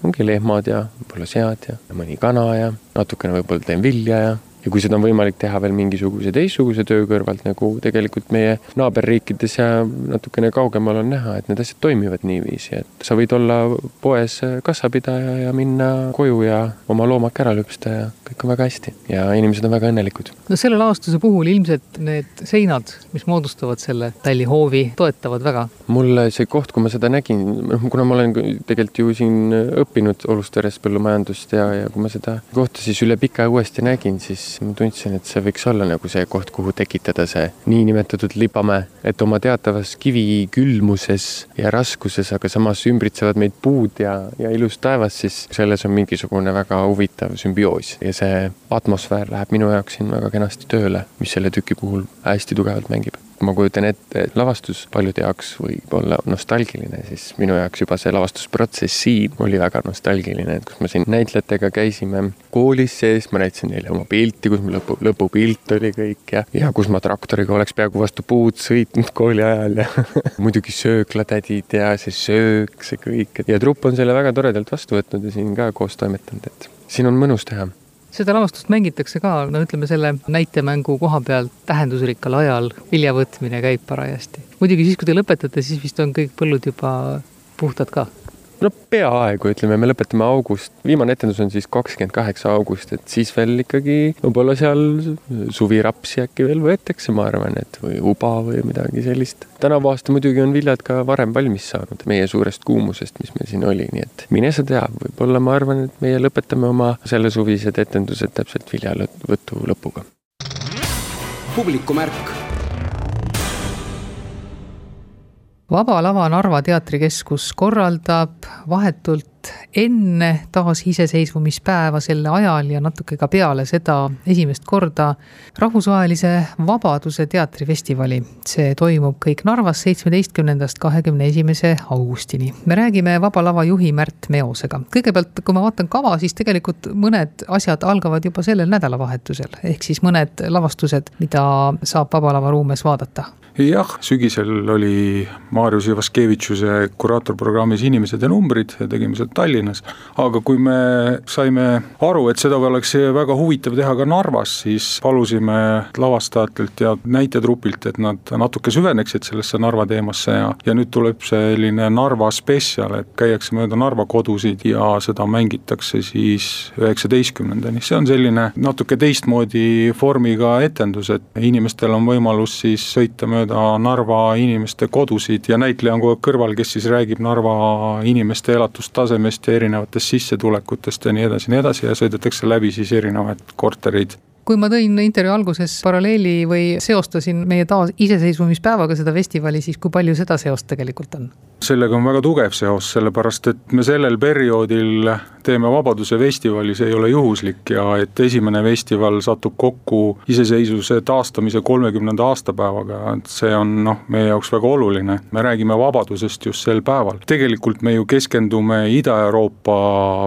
ongi lehmad ja võib-olla sead ja mõni kana ja natukene võib-olla teen vilja ja ja kui seda on võimalik teha veel mingisuguse teistsuguse töö kõrvalt, nagu tegelikult meie naaberriikides ja natukene kaugemal on näha, et need asjad toimivad niiviisi, et sa võid olla poes kassapidaja ja minna koju ja oma loomak ära lüpsta ja kõik on väga hästi ja inimesed on väga õnnelikud. no selle lavastuse puhul ilmselt need seinad, mis moodustavad selle tallihoovi, toetavad väga? mulle see koht, kui ma seda nägin, noh, kuna ma olen tegelikult ju siin õppinud Olusteres põllumajandust ja, ja kui ma seda kohta siis üle pika uuesti nägin, siis siis ma tundsin, et see võiks olla nagu see koht, kuhu tekitada see niinimetatud libamäe, et oma teatavas kivi külmuses ja raskuses, aga samas ümbritsevad meid puud ja, ja ilus taevas, siis selles on mingisugune väga huvitav sümbioos ja see atmosfäär läheb minu jaoks siin väga kenasti tööle, mis selle tüki puhul hästi tugevalt mängib ma kujutan ette, et lavastus paljude jaoks võib olla nostalgiline, siis minu jaoks juba see lavastusprotsess siin oli väga nostalgiline, et kus me siin näitlejatega käisime koolis sees, ma näitasin neile oma pilti, kus mul lõpu, lõpupilt oli kõik ja, ja kus ma traktoriga oleks peaaegu vastu puud sõitnud kooli ajal ja muidugi sööklatädid ja see söök, see kõik, ja trupp on selle väga toredalt vastu võtnud ja siin ka koos toimetanud, et siin on mõnus teha seda lavastust mängitakse ka, no ütleme selle näitemängu koha peal tähendusrikkal ajal viljavõtmine käib parajasti. muidugi siis, kui te lõpetate, siis vist on kõik põllud juba puhtad ka no peaaegu, ütleme, me lõpetame august, viimane etendus on siis kakskümmend kaheksa august, et siis veel ikkagi võib-olla seal suvirapsi äkki veel võetakse, ma arvan, et või uba või midagi sellist. tänavu aasta muidugi on viljad ka varem valmis saanud meie suurest kuumusest, mis meil siin oli, nii et mine sa tea, võib-olla ma arvan, et meie lõpetame oma sellesuvised etendused täpselt viljavõtu lõpuga. publikumärk Vaba Lava Narva Teatrikeskus korraldab vahetult enne taasiseseisvumispäeva selle ajal ja natuke ka peale seda esimest korda rahvusvahelise Vabaduse teatrifestivali. see toimub kõik Narvas seitsmeteistkümnendast kahekümne esimese augustini. me räägime Vaba Lava juhi Märt Meosega. kõigepealt, kui ma vaatan kava, siis tegelikult mõned asjad algavad juba sellel nädalavahetusel, ehk siis mõned lavastused, mida saab Vaba Lava ruumes vaadata jah, sügisel oli Marius Ivaskevitšuse kuraatorprogrammis Inimesed ja numbrid ja tegime seda Tallinnas. aga kui me saime aru, et seda oleks väga huvitav teha ka Narvas, siis palusime lavastajatelt ja näitetrupilt, et nad natuke süveneksid sellesse Narva teemasse ja, ja nüüd tuleb selline Narva spetsial, et käiakse mööda Narva kodusid ja seda mängitakse siis üheksateistkümnendani, see on selline natuke teistmoodi vormiga etendus, et inimestel on võimalus siis sõita mööda mööda Narva inimeste kodusid ja näitleja on kogu aeg kõrval, kes siis räägib Narva inimeste elatustasemest ja erinevatest sissetulekutest ja nii edasi, nii edasi ja sõidetakse läbi siis erinevaid korterid kui ma tõin intervjuu alguses paralleeli või seostasin meie taasiseseisvumispäevaga seda festivali, siis kui palju seda seost tegelikult on? sellega on väga tugev seos, sellepärast et me sellel perioodil teeme Vabaduse festivali, see ei ole juhuslik ja et esimene festival satub kokku iseseisvuse taastamise kolmekümnenda aastapäevaga, et see on noh, meie jaoks väga oluline. me räägime vabadusest just sel päeval. tegelikult me ju keskendume Ida-Euroopa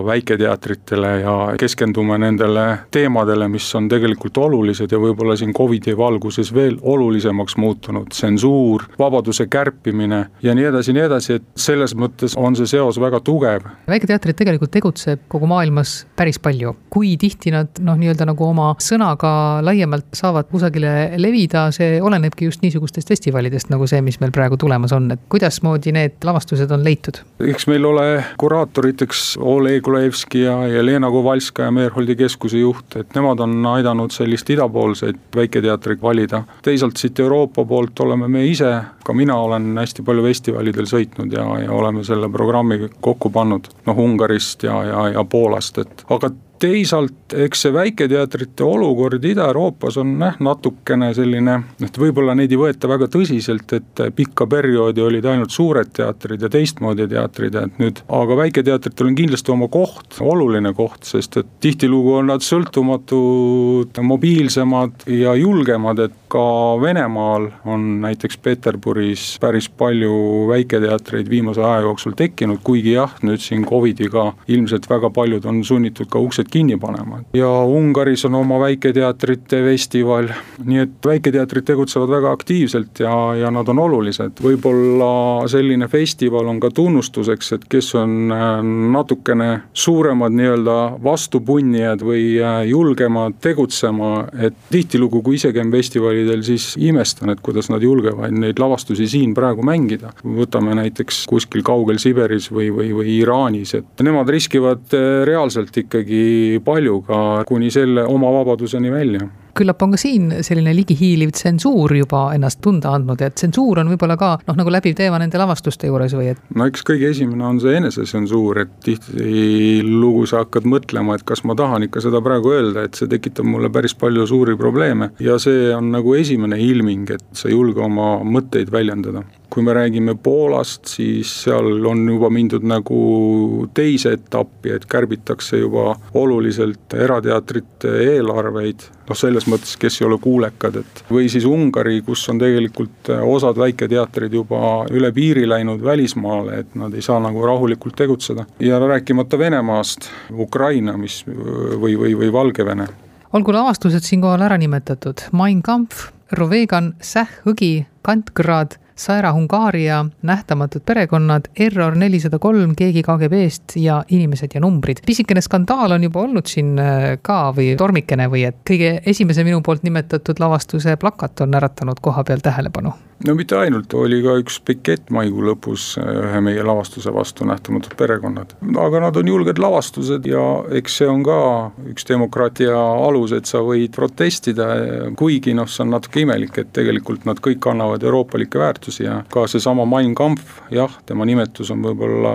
väiketeatritele ja keskendume nendele teemadele, mis on tegelikult olulised ja võib-olla siin Covidi valguses veel olulisemaks muutunud, tsensuur, vabaduse kärpimine ja nii edasi, nii edasi, et selles mõttes on see seos väga tugev. väiketeatrid tegelikult tegutseb kogu maailmas päris palju. kui tihti nad noh, nii-öelda nagu oma sõnaga laiemalt saavad kusagile levida, see olenebki just niisugustest festivalidest, nagu see, mis meil praegu tulemas on, et kuidasmoodi need lavastused on leitud? eks meil ole kuraatoriteks Oleg Olevski ja Jelena Kovalskaja, Meerholdi keskuse juht, et nemad on aidanud sellist idapoolseid väiketeatrit valida. teisalt siit Euroopa poolt oleme me ise, ka mina olen hästi palju festivalidel sõitnud ja, ja oleme selle programmi kokku pannud, noh Ungarist ja ja, ja Poolast, et aga teisalt eks see väiketeatrite olukord Ida-Euroopas on jah, natukene selline, et võib-olla neid ei võeta väga tõsiselt, et pikka perioodi olid ainult suured teatrid ja teistmoodi teatrid, et nüüd, aga väiketeatritel on kindlasti oma koht, oluline koht, sest et tihtilugu on nad sõltumatud, mobiilsemad ja julgemad, et ka Venemaal on näiteks Peterburis päris palju väiketeatreid viimase aja jooksul tekkinud, kuigi jah, nüüd siin Covidiga ilmselt väga paljud on sunnitud ka uksed kinni panema. ja Ungaris on oma väiketeatrite festival, nii et väiketeatrid tegutsevad väga aktiivselt ja, ja nad on olulised. võib-olla selline festival on ka tunnustuseks, et kes on äh, natukene suuremad nii-öelda vastupunnijad või äh, julgemad tegutsema, et tihtilugu, kui ise käin festivalidel, siis imestan, et kuidas nad julgevad neid lavastusi siin praegu mängida. võtame näiteks kuskil kaugel Siberis või, või, või Iraanis, et nemad riskivad äh, reaalselt ikkagi palju ka kuni selle oma vabaduseni välja küllap on ka siin selline ligihiiliv tsensuur juba ennast tunda andnud ja tsensuur on võib-olla ka noh, nagu läbiv teema nende lavastuste juures või et? no eks kõige esimene on see enesetsensuur, et tihtilugu sa hakkad mõtlema, et kas ma tahan ikka seda praegu öelda, et see tekitab mulle päris palju suuri probleeme ja see on nagu esimene ilming, et sa ei julge oma mõtteid väljendada kui me räägime Poolast, siis seal on juba mindud nagu teise etappi, et kärbitakse juba oluliselt erateatrite eelarveid, noh selles mõttes, kes ei ole kuulekad, et või siis Ungari, kus on tegelikult osad väiketeatrid juba üle piiri läinud välismaale, et nad ei saa nagu rahulikult tegutseda. ja rääkimata Venemaast, Ukraina, mis või, või, või Valgevene. olgu lavastused siinkohal ära nimetatud, Mein Kampf, Rovegan, Sähhõgi, Kantgrad Saera Hungaria, Nähtamatud perekonnad, Error nelisada kolm, Keegi KGB-st ja Inimesed ja numbrid. pisikene skandaal on juba olnud siin äh, ka või tormikene või et kõige esimese minu poolt nimetatud lavastuse plakat on äratanud koha peal tähelepanu no mitte ainult, oli ka üks pikett maikuu lõpus äh, ühe meie lavastuse vastu, Nähtamatud perekonnad. aga nad on julged lavastused ja eks see on ka üks demokraatia alus, et sa võid protestida, kuigi noh, see on natuke imelik, et tegelikult nad kõik kannavad euroopalikke väärtusi ja ka seesama Mein Kampf, jah, tema nimetus on võib-olla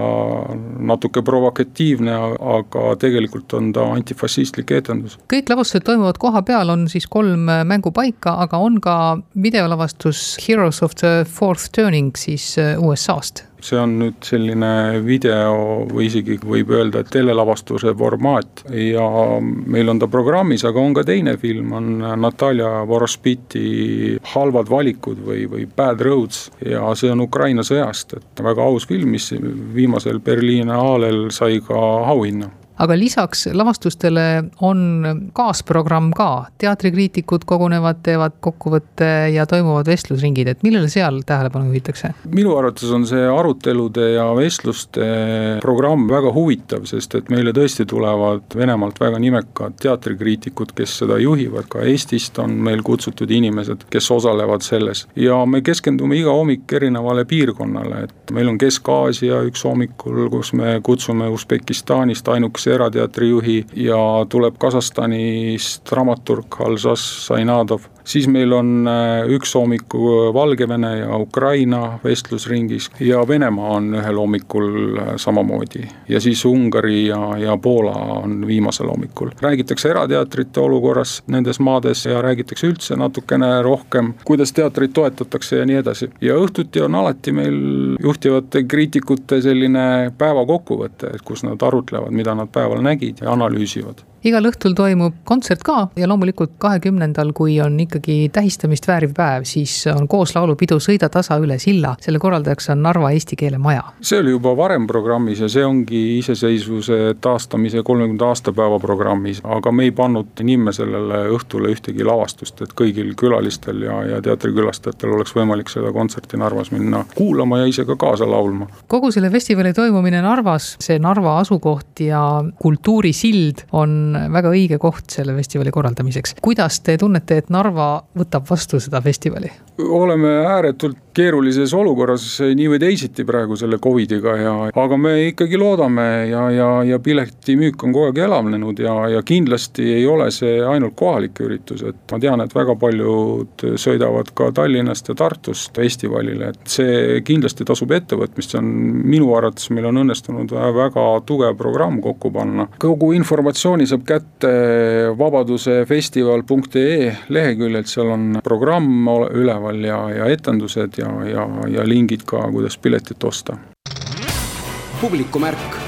natuke provokatiivne, aga tegelikult on ta antifašistlik etendus. kõik lavastused toimuvad koha peal, on siis kolm mängupaika, aga on ka videolavastus Heroes Heroes of the Fourth Turning siis äh, USA-st see on nüüd selline video või isegi võib öelda, et telelavastuse formaat ja meil on ta programmis, aga on ka teine film, on Natalja Vorospiti Halvad valikud või, või Bad Roads ja see on Ukraina sõjast, et väga aus film, mis viimasel Berliina aalel sai ka auhinna aga lisaks lavastustele on kaasprogramm ka, teatrikriitikud kogunevad, teevad kokkuvõtte ja toimuvad vestlusringid, et millele seal tähelepanu juhitakse? minu arvates on see arutelude ja vestluste programm väga huvitav, sest et meile tõesti tulevad Venemaalt väga nimekad teatrikriitikud, kes seda juhivad, ka Eestist on meil kutsutud inimesed, kes osalevad selles. ja me keskendume iga hommik erinevale piirkonnale, et meil on Kesk-Aasia üks hommikul, kus me kutsume Usbekistanist ainukese erateatrijuhi ja tuleb Kasahstanist dramaturg Alžas Sainadov siis meil on äh, üks hommiku Valgevene ja Ukraina vestlusringis ja Venemaa on ühel hommikul äh, samamoodi. ja siis Ungari ja, ja Poola on viimasel hommikul. räägitakse erateatrite olukorrast nendes maades ja räägitakse üldse natukene rohkem, kuidas teatrit toetatakse ja nii edasi. ja õhtuti on alati meil juhtivate kriitikute selline päevakokkuvõte, et kus nad arutlevad, mida nad päeval nägid ja analüüsivad igal õhtul toimub kontsert ka ja loomulikult kahekümnendal, kui on ikkagi tähistamist vääriv päev, siis on kooslaulupidu Sõida tasa üle silla. selle korraldajaks on Narva Eesti Keele Maja. see oli juba varem programmis ja see ongi iseseisvuse taastamise kolmekümnenda aastapäeva programmis, aga me ei pannud nimme sellele õhtule ühtegi lavastust, et kõigil külalistel ja, ja teatrikülastajatel oleks võimalik seda kontserti Narvas minna kuulama ja ise ka kaasa laulma. kogu selle festivali toimumine Narvas, see Narva asukoht ja kultuurisild on väga õige koht selle festivali korraldamiseks. kuidas te tunnete, et Narva võtab vastu seda festivali? oleme ääretult keerulises olukorras nii või teisiti praegu selle Covidiga ja, aga me ikkagi loodame ja, ja, ja piletimüük on kogu aeg elavnenud ja, ja kindlasti ei ole see ainult kohalik üritus, et ma tean, et väga paljud sõidavad ka Tallinnast ja Tartust festivalile, et see kindlasti tasub ettevõtmist, see on minu arvates, meil on õnnestunud väga tugev programm kokku panna. kogu informatsiooni saab kätte vabadusefestival.ee leheküljelt, seal on programm üleval ja, ja etendused ja, ja, ja lingid ka, kuidas piletit osta. publikumärk.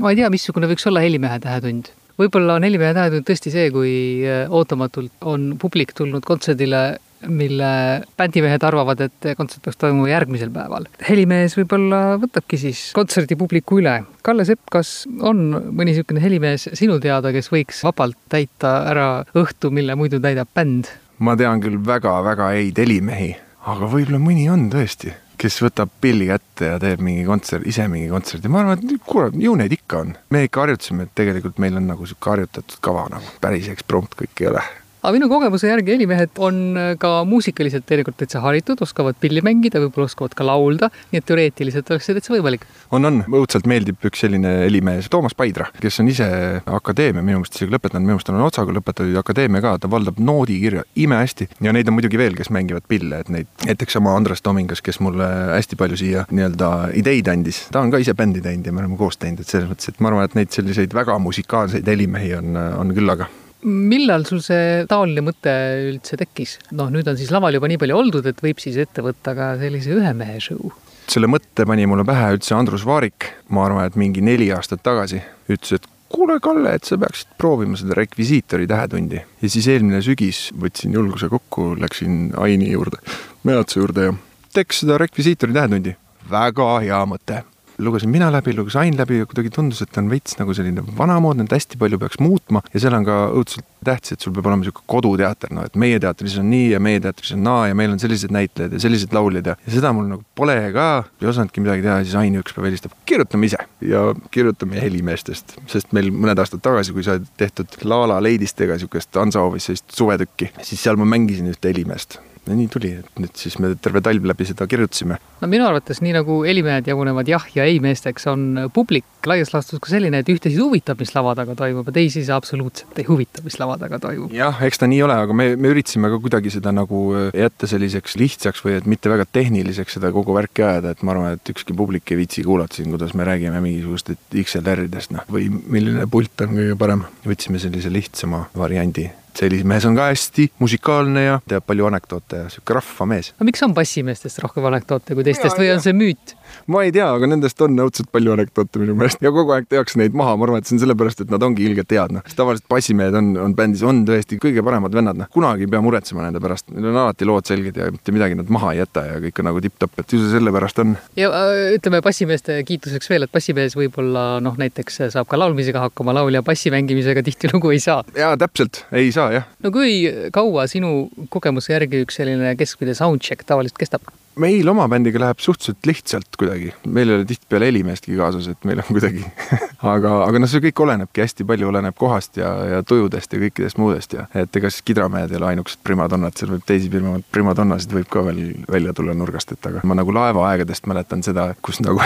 ma ei tea, missugune võiks olla Helimehe tähetund võib-olla on Helimehe tähetund tõesti see, kui äh, ootamatult on publik tulnud kontserdile mille bändimehed arvavad, et kontsert peaks toimuma järgmisel päeval. helimees võib-olla võtabki siis kontserdi publiku üle. Kalle Sepp, kas on mõni niisugune helimees sinu teada, kes võiks vabalt täita ära õhtu, mille muidu täidab bänd? Ma tean küll väga-väga häid helimehi, aga võib-olla mõni on tõesti kes võtab pilli kätte ja teeb mingi kontsert, ise mingi kontserdi, ma arvan, et kurat, ju neid ikka on. me ikka harjutasime, et tegelikult meil on nagu sihuke harjutatud kava nagu, päris eksprompt kõik ei ole aga minu kogemuse järgi helimehed on äh, ka muusikaliselt tegelikult täitsa haritud, oskavad pilli mängida, võib-olla oskavad ka laulda, nii et teoreetiliselt oleks see täitsa võimalik. on, on, õudselt meeldib üks selline helimees, Toomas Paidra, kes on ise akadeemia minu meelest isegi lõpetanud, minu meelest on otsaga lõpetatud akadeemia ka, ta valdab noodikirja imehästi. Ja neid on muidugi veel, kes mängivad pille, et neid, näiteks sama Andres Tomingas, kes mulle hästi palju siia nii-öelda ideid andis, ta on ka ise bändi teinud ja me oleme koos teinud, et selles mõttes, et ma arvan, et neid selliseid väga musikaalseid helimehi on, on küllaga millal sul see taoline mõte üldse tekkis? noh, nüüd on siis laval juba nii palju oldud, et võib siis ette võtta ka sellise ühe mehe show. selle mõtte pani mulle pähe üldse Andrus Vaarik, ma arvan, et mingi neli aastat tagasi, ütles, et kuule, Kalle, et sa peaksid proovima seda rekvisiitori tähetundi. ja siis eelmine sügis võtsin julguse kokku, läksin Aini juurde, Meelatsa juurde ja teeks seda rekvisiitori tähetundi. väga hea mõte lugesin mina läbi, luges Ain läbi ja kuidagi tundus, et on veits nagu selline vanamoodne, et hästi palju peaks muutma ja seal on ka õudselt tähtis, et sul peab olema niisugune koduteater, noh et meie teatris on nii ja meie teatris on naa ja meil on sellised näitlejad ja sellised lauljad ja, ja seda mul nagu pole ka, ei osanudki midagi teha, siis Ain üks päev helistab, kirjutame ise. Ja kirjutame helimeestest, sest meil mõned aastad tagasi, kui sai tehtud La La Lady'stega niisugust Hansahofis sellist suvetükki, siis seal ma mängisin ühte helimeest ja nii tuli, et nüüd siis me terve talv läbi seda kirjutasime. no minu arvates, nii nagu helimehed jagunevad jah ja ei meesteks, on publik laias laastus ka selline, et ühtesid huvitab, mis lava taga toimub ja teisi see absoluutselt ei huvita, mis lava taga toimub. jah, eks ta nii ole, aga me, me üritasime ka kuidagi seda nagu äh, jätta selliseks lihtsaks või et mitte väga tehniliseks seda kogu värki ajada, et ma arvan, et ükski publik ei viitsi kuulata siin, kuidas me räägime mingisugustest XLR-idest, noh, või milline pult on kõige parem. võtsime sellise lihtsama variandi selline mees on ka hästi musikaalne ja teab palju anekdoote ja sihuke rahva mees. aga miks on bassimeestest rohkem anekdoote kui teistest ja, või on see müüt? Ma ei tea, aga nendest on õudselt palju anekdoote minu meelest ja kogu aeg tehakse neid maha, ma arvan, et see on sellepärast, et nad ongi ilgelt head, noh. tavaliselt bassimehed on, on bändis, on tõesti kõige paremad vennad, noh, kunagi ei pea muretsema nende pärast, neil on alati lood selged ja mitte midagi nad maha ei jäta ja kõik on nagu tipp-topp, et ju see sellepärast on. ja äh, ütleme bassimeeste kiituseks veel, et bassimees võib-olla noh, näiteks saab ka laulmisega hakkama, laulja bassi mängimisega tihtilugu ei saa. jaa, täpselt, ei saa jah. no kui kaua sinu kogemuse järgi üks selline keskmine soundcheck tavaliselt kestab? Meil oma bändiga läheb suhteliselt lihtsalt kuidagi, meil ei ole tihtipeale helimeestki kaasas, et meil on kuidagi aga, aga noh, see kõik olenebki hästi palju, oleneb kohast ja, ja tujudest ja kõikidest muudest ja et ega siis kidramehed ei ole ainukesed primadonnad, seal võib teisi primadonnasid võib ka veel välja tulla nurgast, et aga ma nagu laevaaegadest mäletan seda, kus nagu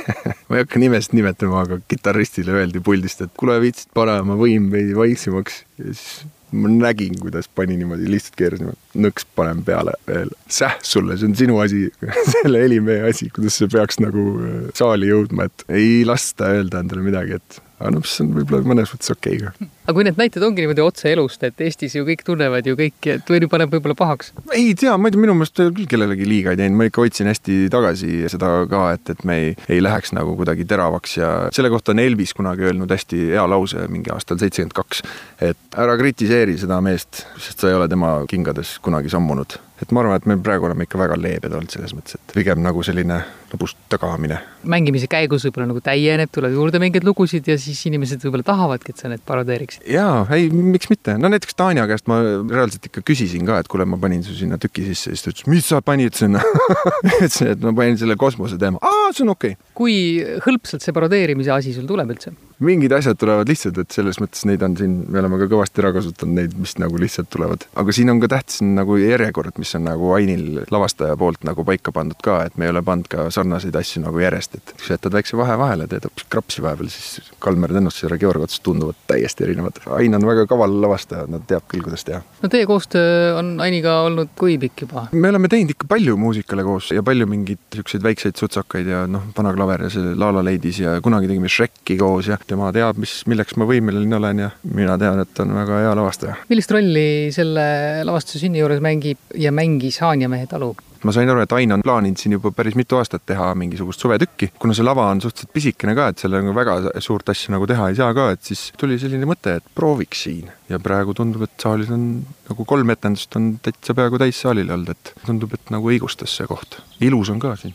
ma ei hakka nimesid nimetama, aga kitarristile öeldi puldist, et kuule, viitsid panema võim veidi vaiksemaks ja siis ma nägin, kuidas pani niimoodi, lihtsalt keeras niimoodi, nõks panen peale veel. säh sulle, see on sinu asi selle helimehe asi, kuidas see peaks nagu äh, saali jõudma, et ei lasta öelda endale midagi, et aga noh, mis on võib-olla mõnes mõttes okei okay, ka. Aga kui need näited ongi niimoodi otse elust, et Eestis ju kõik tunnevad ju kõiki, et või paneb võib-olla pahaks? ei tea, ma ei tea, minu meelest küll kellelegi liiga ei teinud, ma ikka hoidsin hästi tagasi seda ka, et, et me ei, ei läheks nagu kuidagi teravaks ja selle kohta on Elvis kunagi öelnud hästi hea lause mingi aastal seitsekümmend kaks, et ära kritiseeri seda meest, sest sa ei ole tema kingades kunagi sammunud et ma arvan, et me praegu oleme ikka väga leebed olnud selles mõttes, et pigem nagu selline lõbus tagamine. mängimise käigus võib-olla nagu täieneb, tuleb juurde mingeid lugusid ja siis inimesed võib-olla tahavadki, et sa need parodeeriksid. jaa, ei, miks mitte, no näiteks Tanja käest ma reaalselt ikka küsisin ka, et kuule, ma panin su sinna tüki sisse, siis ta ütles, mis sa panid sinna ütlesin, et ma panin selle kosmose teema, aa, see on okei okay. kui hõlpsalt see parodeerimise asi sul tuleb üldse? Mingid asjad tulevad lihtsalt, et selles mõttes neid on siin, me oleme ka kõvasti ära kasutanud neid, mis nagu lihtsalt tulevad. aga siin on ka tähtis nagu järjekord, mis on nagu Ainil lavastaja poolt nagu paika pandud ka, et me ei ole pannud ka sarnaseid asju nagu järjest, et kui sa jätad väikse vahe vahele, teed hoopis krapsi vahepeal, siis Kalmer Tõnustusjärve Georg Ots tunduvad täiesti erinevad. Ain on väga kaval lavastaja, ta teab küll, kuidas teha. no teie koostöö on Ainiga olnud kui pikk juba? me oleme teinud ikka palju muusikale koos ja palju mingeid niisuguseid väikseid sutsakaid ja noh, Vana klaver ja see La La Lady's ja kunagi tegime Shreki koos ja tema teab, mis, milleks ma võimeline olen ja mina tean, et ta on väga hea lavastaja. millist rolli selle lavastuse sünni juures mängib ja mängis Haanja mehe talu? ma sain aru, et Ain on plaaninud siin juba päris mitu aastat teha mingisugust suvetükki, kuna see lava on suhteliselt pisikene ka, et seal nagu väga suurt asja nagu teha ei saa ka, et siis tuli selline mõte, et prooviks siin. ja praegu tundub, et saalis on nagu kolm etendust on täitsa peaaegu täis saalile olnud, et tundub, et nagu õigustas see koht. ilus on ka siin.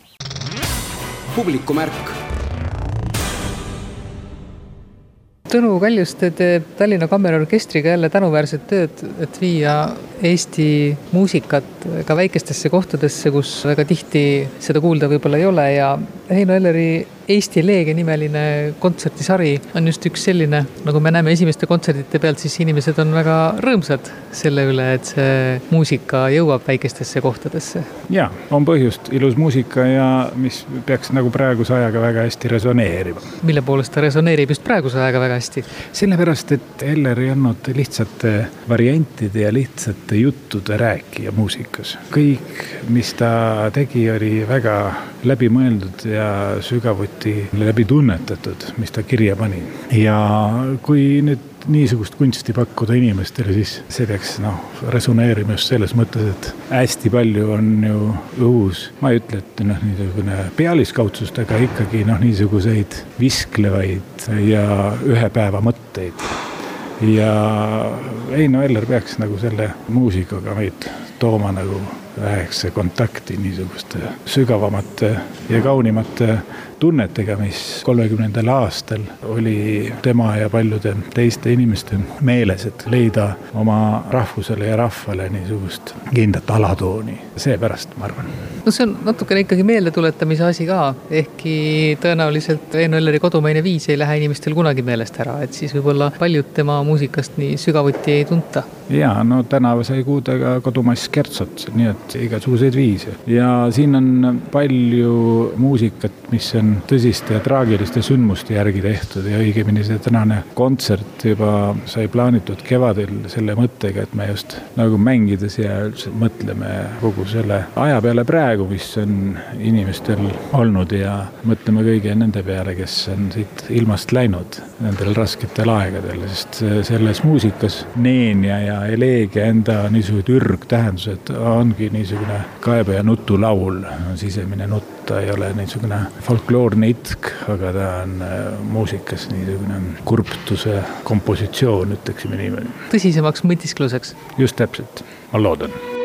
publikumärk Tõnu Kaljuste teeb Tallinna Kammerorkestriga jälle tänuväärset tööd, et viia Eesti muusikat ka väikestesse kohtadesse, kus väga tihti seda kuulda võib-olla ei ole. Ja Heino Elleri Eesti Leegia nimeline kontsertisari on just üks selline, nagu me näeme esimeste kontsertide pealt, siis inimesed on väga rõõmsad selle üle, et see muusika jõuab väikestesse kohtadesse. ja, on põhjust, ilus muusika ja mis peaks nagu praeguse ajaga väga hästi resoneerima. mille poolest ta resoneerib just praeguse ajaga väga hästi? sellepärast, et Eller ei olnud lihtsate variantide ja lihtsate juttude rääkija muusikas. kõik, mis ta tegi, oli väga läbimõeldud ja sügavuti alati läbi tunnetatud, mis ta kirja pani. ja kui nüüd niisugust kunsti pakkuda inimestele, siis see peaks noh, resoneerima just selles mõttes, et hästi palju on ju õhus, ma ei ütle, et noh, niisugune pealiskaudsust, aga ikkagi noh, niisuguseid visklevaid ja ühe päeva mõtteid. ja Heino Eller peaks nagu selle muusikaga meid tooma nagu läheks kontakti niisuguste sügavamate ja kaunimate tunnetega, mis kolmekümnendal aastal oli tema ja paljude teiste inimeste meeles, et leida oma rahvusele ja rahvale niisugust kindlat alatooni. seepärast ma arvan. no see on natukene ikkagi meeldetuletamise asi ka, ehkki tõenäoliselt Eino Elleri kodumaine viis ei lähe inimestel kunagi meelest ära, et siis võib-olla paljud tema muusikast nii sügavuti ei tunta. ja no tänavu sai kuulda ka kodumaist Kertsot, nii et et igasuguseid viise. ja siin on palju muusikat, mis on tõsiste ja traagiliste sündmuste järgi tehtud. Ja õigemini see tänane kontsert juba sai plaanitud kevadel selle mõttega, et me just nagu mängides ja üldse mõtleme kogu selle aja peale praegu, mis on inimestel olnud. Ja mõtleme kõigi nende peale, kes on siit ilmast läinud nendel rasketel aegadel, sest selles muusikas neenia ja eleegia enda niisugused ürgtähendused ongi niisugune kaebe ja nutulaul, sisemine nutt, ta ei ole niisugune folkloorne itk, aga ta on äh, muusikas niisugune kurbtuse kompositsioon, ütleksime niimoodi. tõsisemaks mõtiskluseks. just täpselt, ma loodan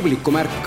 publikumärk